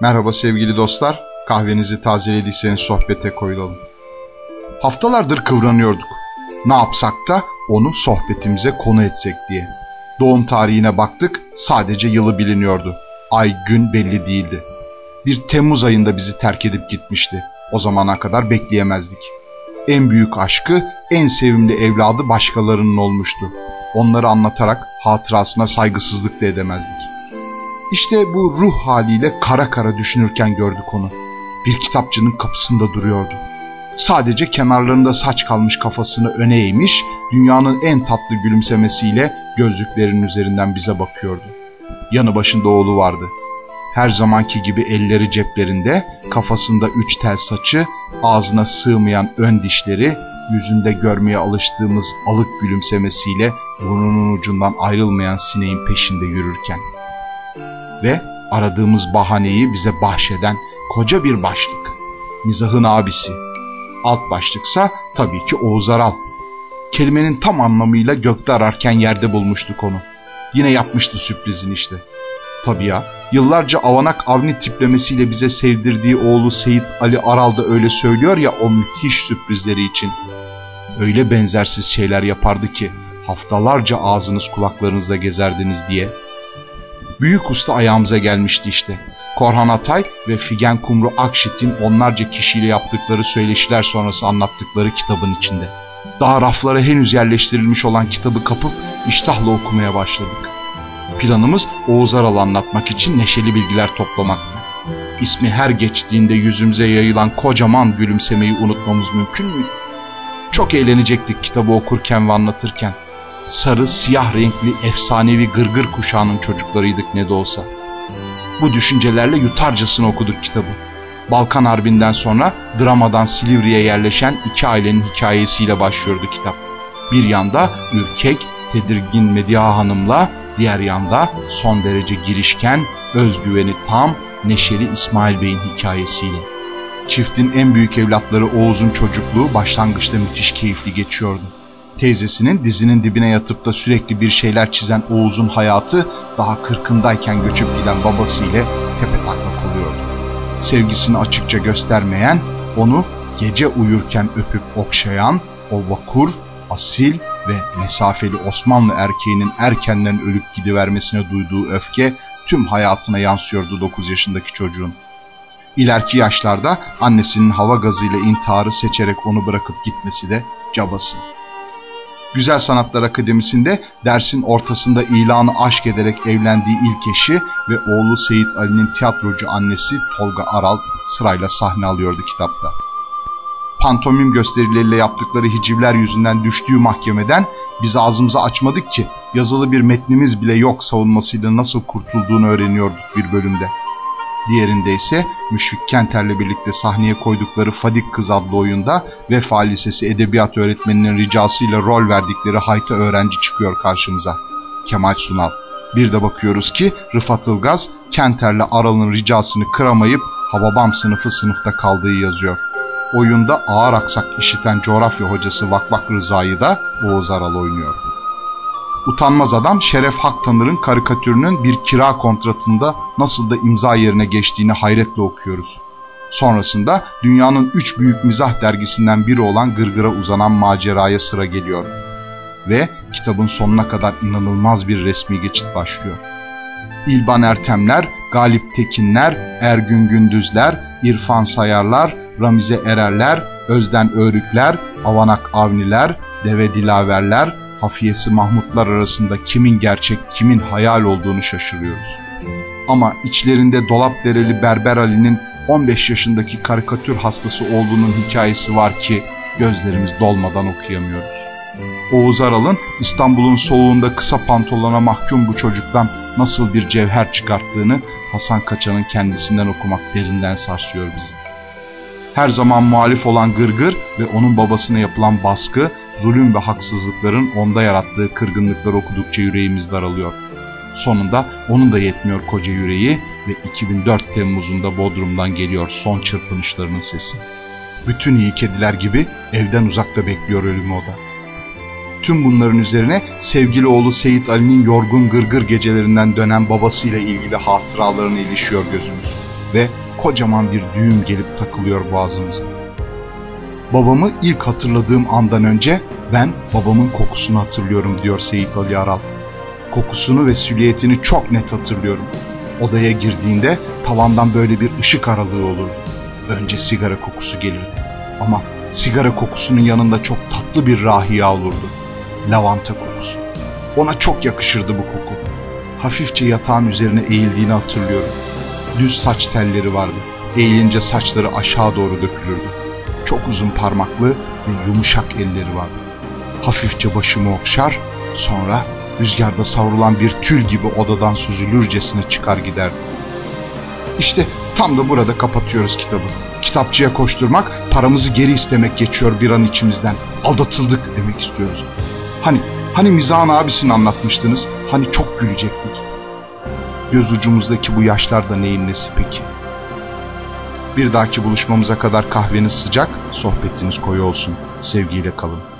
Merhaba sevgili dostlar, kahvenizi tazelediyseniz sohbete koyulalım. Haftalardır kıvranıyorduk. Ne yapsak da onu sohbetimize konu etsek diye. Doğum tarihine baktık, sadece yılı biliniyordu. Ay, gün belli değildi. Bir Temmuz ayında bizi terk edip gitmişti. O zamana kadar bekleyemezdik. En büyük aşkı, en sevimli evladı başkalarının olmuştu. Onları anlatarak hatırasına saygısızlık da edemezdik. İşte bu ruh haliyle kara kara düşünürken gördük onu. Bir kitapçının kapısında duruyordu. Sadece kenarlarında saç kalmış kafasını öne eğmiş, dünyanın en tatlı gülümsemesiyle gözlüklerin üzerinden bize bakıyordu. Yanı başında oğlu vardı. Her zamanki gibi elleri ceplerinde, kafasında üç tel saçı, ağzına sığmayan ön dişleri, yüzünde görmeye alıştığımız alık gülümsemesiyle burnunun ucundan ayrılmayan sineğin peşinde yürürken. Ve aradığımız bahaneyi bize bahşeden koca bir başlık. Mizahın abisi. Alt başlıksa tabii ki Oğuz Aral. Kelimenin tam anlamıyla gökte ararken yerde bulmuştuk onu. Yine yapmıştı sürprizin işte. Tabii ya, yıllarca avanak avni tiplemesiyle bize sevdirdiği oğlu Seyit Ali Aral da öyle söylüyor ya o müthiş sürprizleri için. Öyle benzersiz şeyler yapardı ki haftalarca ağzınız kulaklarınızda gezerdiniz diye. Büyük usta ayağımıza gelmişti işte. Korhan Atay ve Figen Kumru Akşit'in onlarca kişiyle yaptıkları söyleşiler sonrası anlattıkları kitabın içinde. Daha raflara henüz yerleştirilmiş olan kitabı kapıp iştahla okumaya başladık. Planımız Oğuz Aral anlatmak için neşeli bilgiler toplamaktı. İsmi her geçtiğinde yüzümüze yayılan kocaman gülümsemeyi unutmamız mümkün müydü? Çok eğlenecektik kitabı okurken ve anlatırken. Sarı, siyah renkli, efsanevi gırgır kuşağının çocuklarıydık ne de olsa. Bu düşüncelerle yutarcasına okuduk kitabı. Balkan Harbi'nden sonra dramadan Silivri'ye yerleşen iki ailenin hikayesiyle başlıyordu kitap. Bir yanda ürkek, tedirgin Mediha Hanım'la, diğer yanda son derece girişken, özgüveni tam, neşeli İsmail Bey'in hikayesiyle. Çiftin en büyük evlatları Oğuz'un çocukluğu başlangıçta müthiş keyifli geçiyordu. Teyzesinin dizinin dibine yatıp da sürekli bir şeyler çizen Oğuz'un hayatı daha kırkındayken göçüp giden babasıyla tepe taklak oluyordu. Sevgisini açıkça göstermeyen, onu gece uyurken öpüp okşayan, o vakur, asil ve mesafeli Osmanlı erkeğinin erkenden ölüp gidivermesine duyduğu öfke tüm hayatına yansıyordu 9 yaşındaki çocuğun. İleriki yaşlarda annesinin hava gazıyla intiharı seçerek onu bırakıp gitmesi de cabası. Güzel Sanatlar Akademisi'nde dersin ortasında ilanı aşk ederek evlendiği ilk eşi ve oğlu Seyit Ali'nin tiyatrocu annesi Tolga Aral sırayla sahne alıyordu kitapta. Pantomim gösterileriyle yaptıkları hicivler yüzünden düştüğü mahkemeden biz ağzımızı açmadık ki yazılı bir metnimiz bile yok savunmasıyla nasıl kurtulduğunu öğreniyorduk bir bölümde. Diğerinde ise Müşfik Kenter'le birlikte sahneye koydukları Fadik Kız adlı oyunda Vefa Lisesi Edebiyat öğretmeninin ricasıyla rol verdikleri hayta öğrenci çıkıyor karşımıza. Kemal Sunal. Bir de bakıyoruz ki Rıfat Ilgaz Kenter'le Aral'ın ricasını kıramayıp Hababam sınıfı sınıfta kaldığı yazıyor. Oyunda ağır aksak işiten coğrafya hocası Vakvak Rıza'yı da Oğuz Aral oynuyor. Utanmaz adam Şeref Haktanır'ın karikatürünün bir kira kontratında nasıl da imza yerine geçtiğini hayretle okuyoruz. Sonrasında dünyanın üç büyük mizah dergisinden biri olan Gırgır'a uzanan maceraya sıra geliyor. Ve kitabın sonuna kadar inanılmaz bir resmi geçit başlıyor. İlban Ertemler, Galip Tekinler, Ergün Gündüzler, İrfan Sayarlar, Ramize Ererler, Özden Örükler, Avanak Avniler, Deve Dilaverler, hafiyesi Mahmutlar arasında kimin gerçek, kimin hayal olduğunu şaşırıyoruz. Ama içlerinde dolap dereli Berber Ali'nin 15 yaşındaki karikatür hastası olduğunun hikayesi var ki gözlerimiz dolmadan okuyamıyoruz. Oğuz Aral'ın İstanbul'un soğuğunda kısa pantolona mahkum bu çocuktan nasıl bir cevher çıkarttığını Hasan Kaçan'ın kendisinden okumak derinden sarsıyor bizi. Her zaman muhalif olan Gırgır ve onun babasına yapılan baskı zulüm ve haksızlıkların onda yarattığı kırgınlıklar okudukça yüreğimiz daralıyor. Sonunda onun da yetmiyor koca yüreği ve 2004 Temmuz'unda Bodrum'dan geliyor son çırpınışlarının sesi. Bütün iyi kediler gibi evden uzakta bekliyor ölümü o da. Tüm bunların üzerine sevgili oğlu Seyit Ali'nin yorgun gırgır gecelerinden dönen babasıyla ilgili hatıralarına ilişiyor gözümüz. Ve kocaman bir düğüm gelip takılıyor boğazımıza. Babamı ilk hatırladığım andan önce ben babamın kokusunu hatırlıyorum diyor Seyit Ali Aral. Kokusunu ve silüetini çok net hatırlıyorum. Odaya girdiğinde tavandan böyle bir ışık aralığı olurdu. Önce sigara kokusu gelirdi. Ama sigara kokusunun yanında çok tatlı bir rahiya olurdu. Lavanta kokusu. Ona çok yakışırdı bu koku. Hafifçe yatağın üzerine eğildiğini hatırlıyorum. Düz saç telleri vardı. Eğilince saçları aşağı doğru dökülürdü. Çok uzun parmaklı ve yumuşak elleri vardı. Hafifçe başımı okşar, sonra rüzgarda savrulan bir tül gibi odadan süzülürcesine çıkar giderdi. İşte tam da burada kapatıyoruz kitabı. Kitapçıya koşturmak, paramızı geri istemek geçiyor bir an içimizden. Aldatıldık demek istiyoruz. Hani, hani Mizah'ın abisini anlatmıştınız, hani çok gülecektik. Göz ucumuzdaki bu yaşlar da neyin nesi peki? Bir dahaki buluşmamıza kadar kahveniz sıcak, sohbetiniz koyu olsun. Sevgiyle kalın.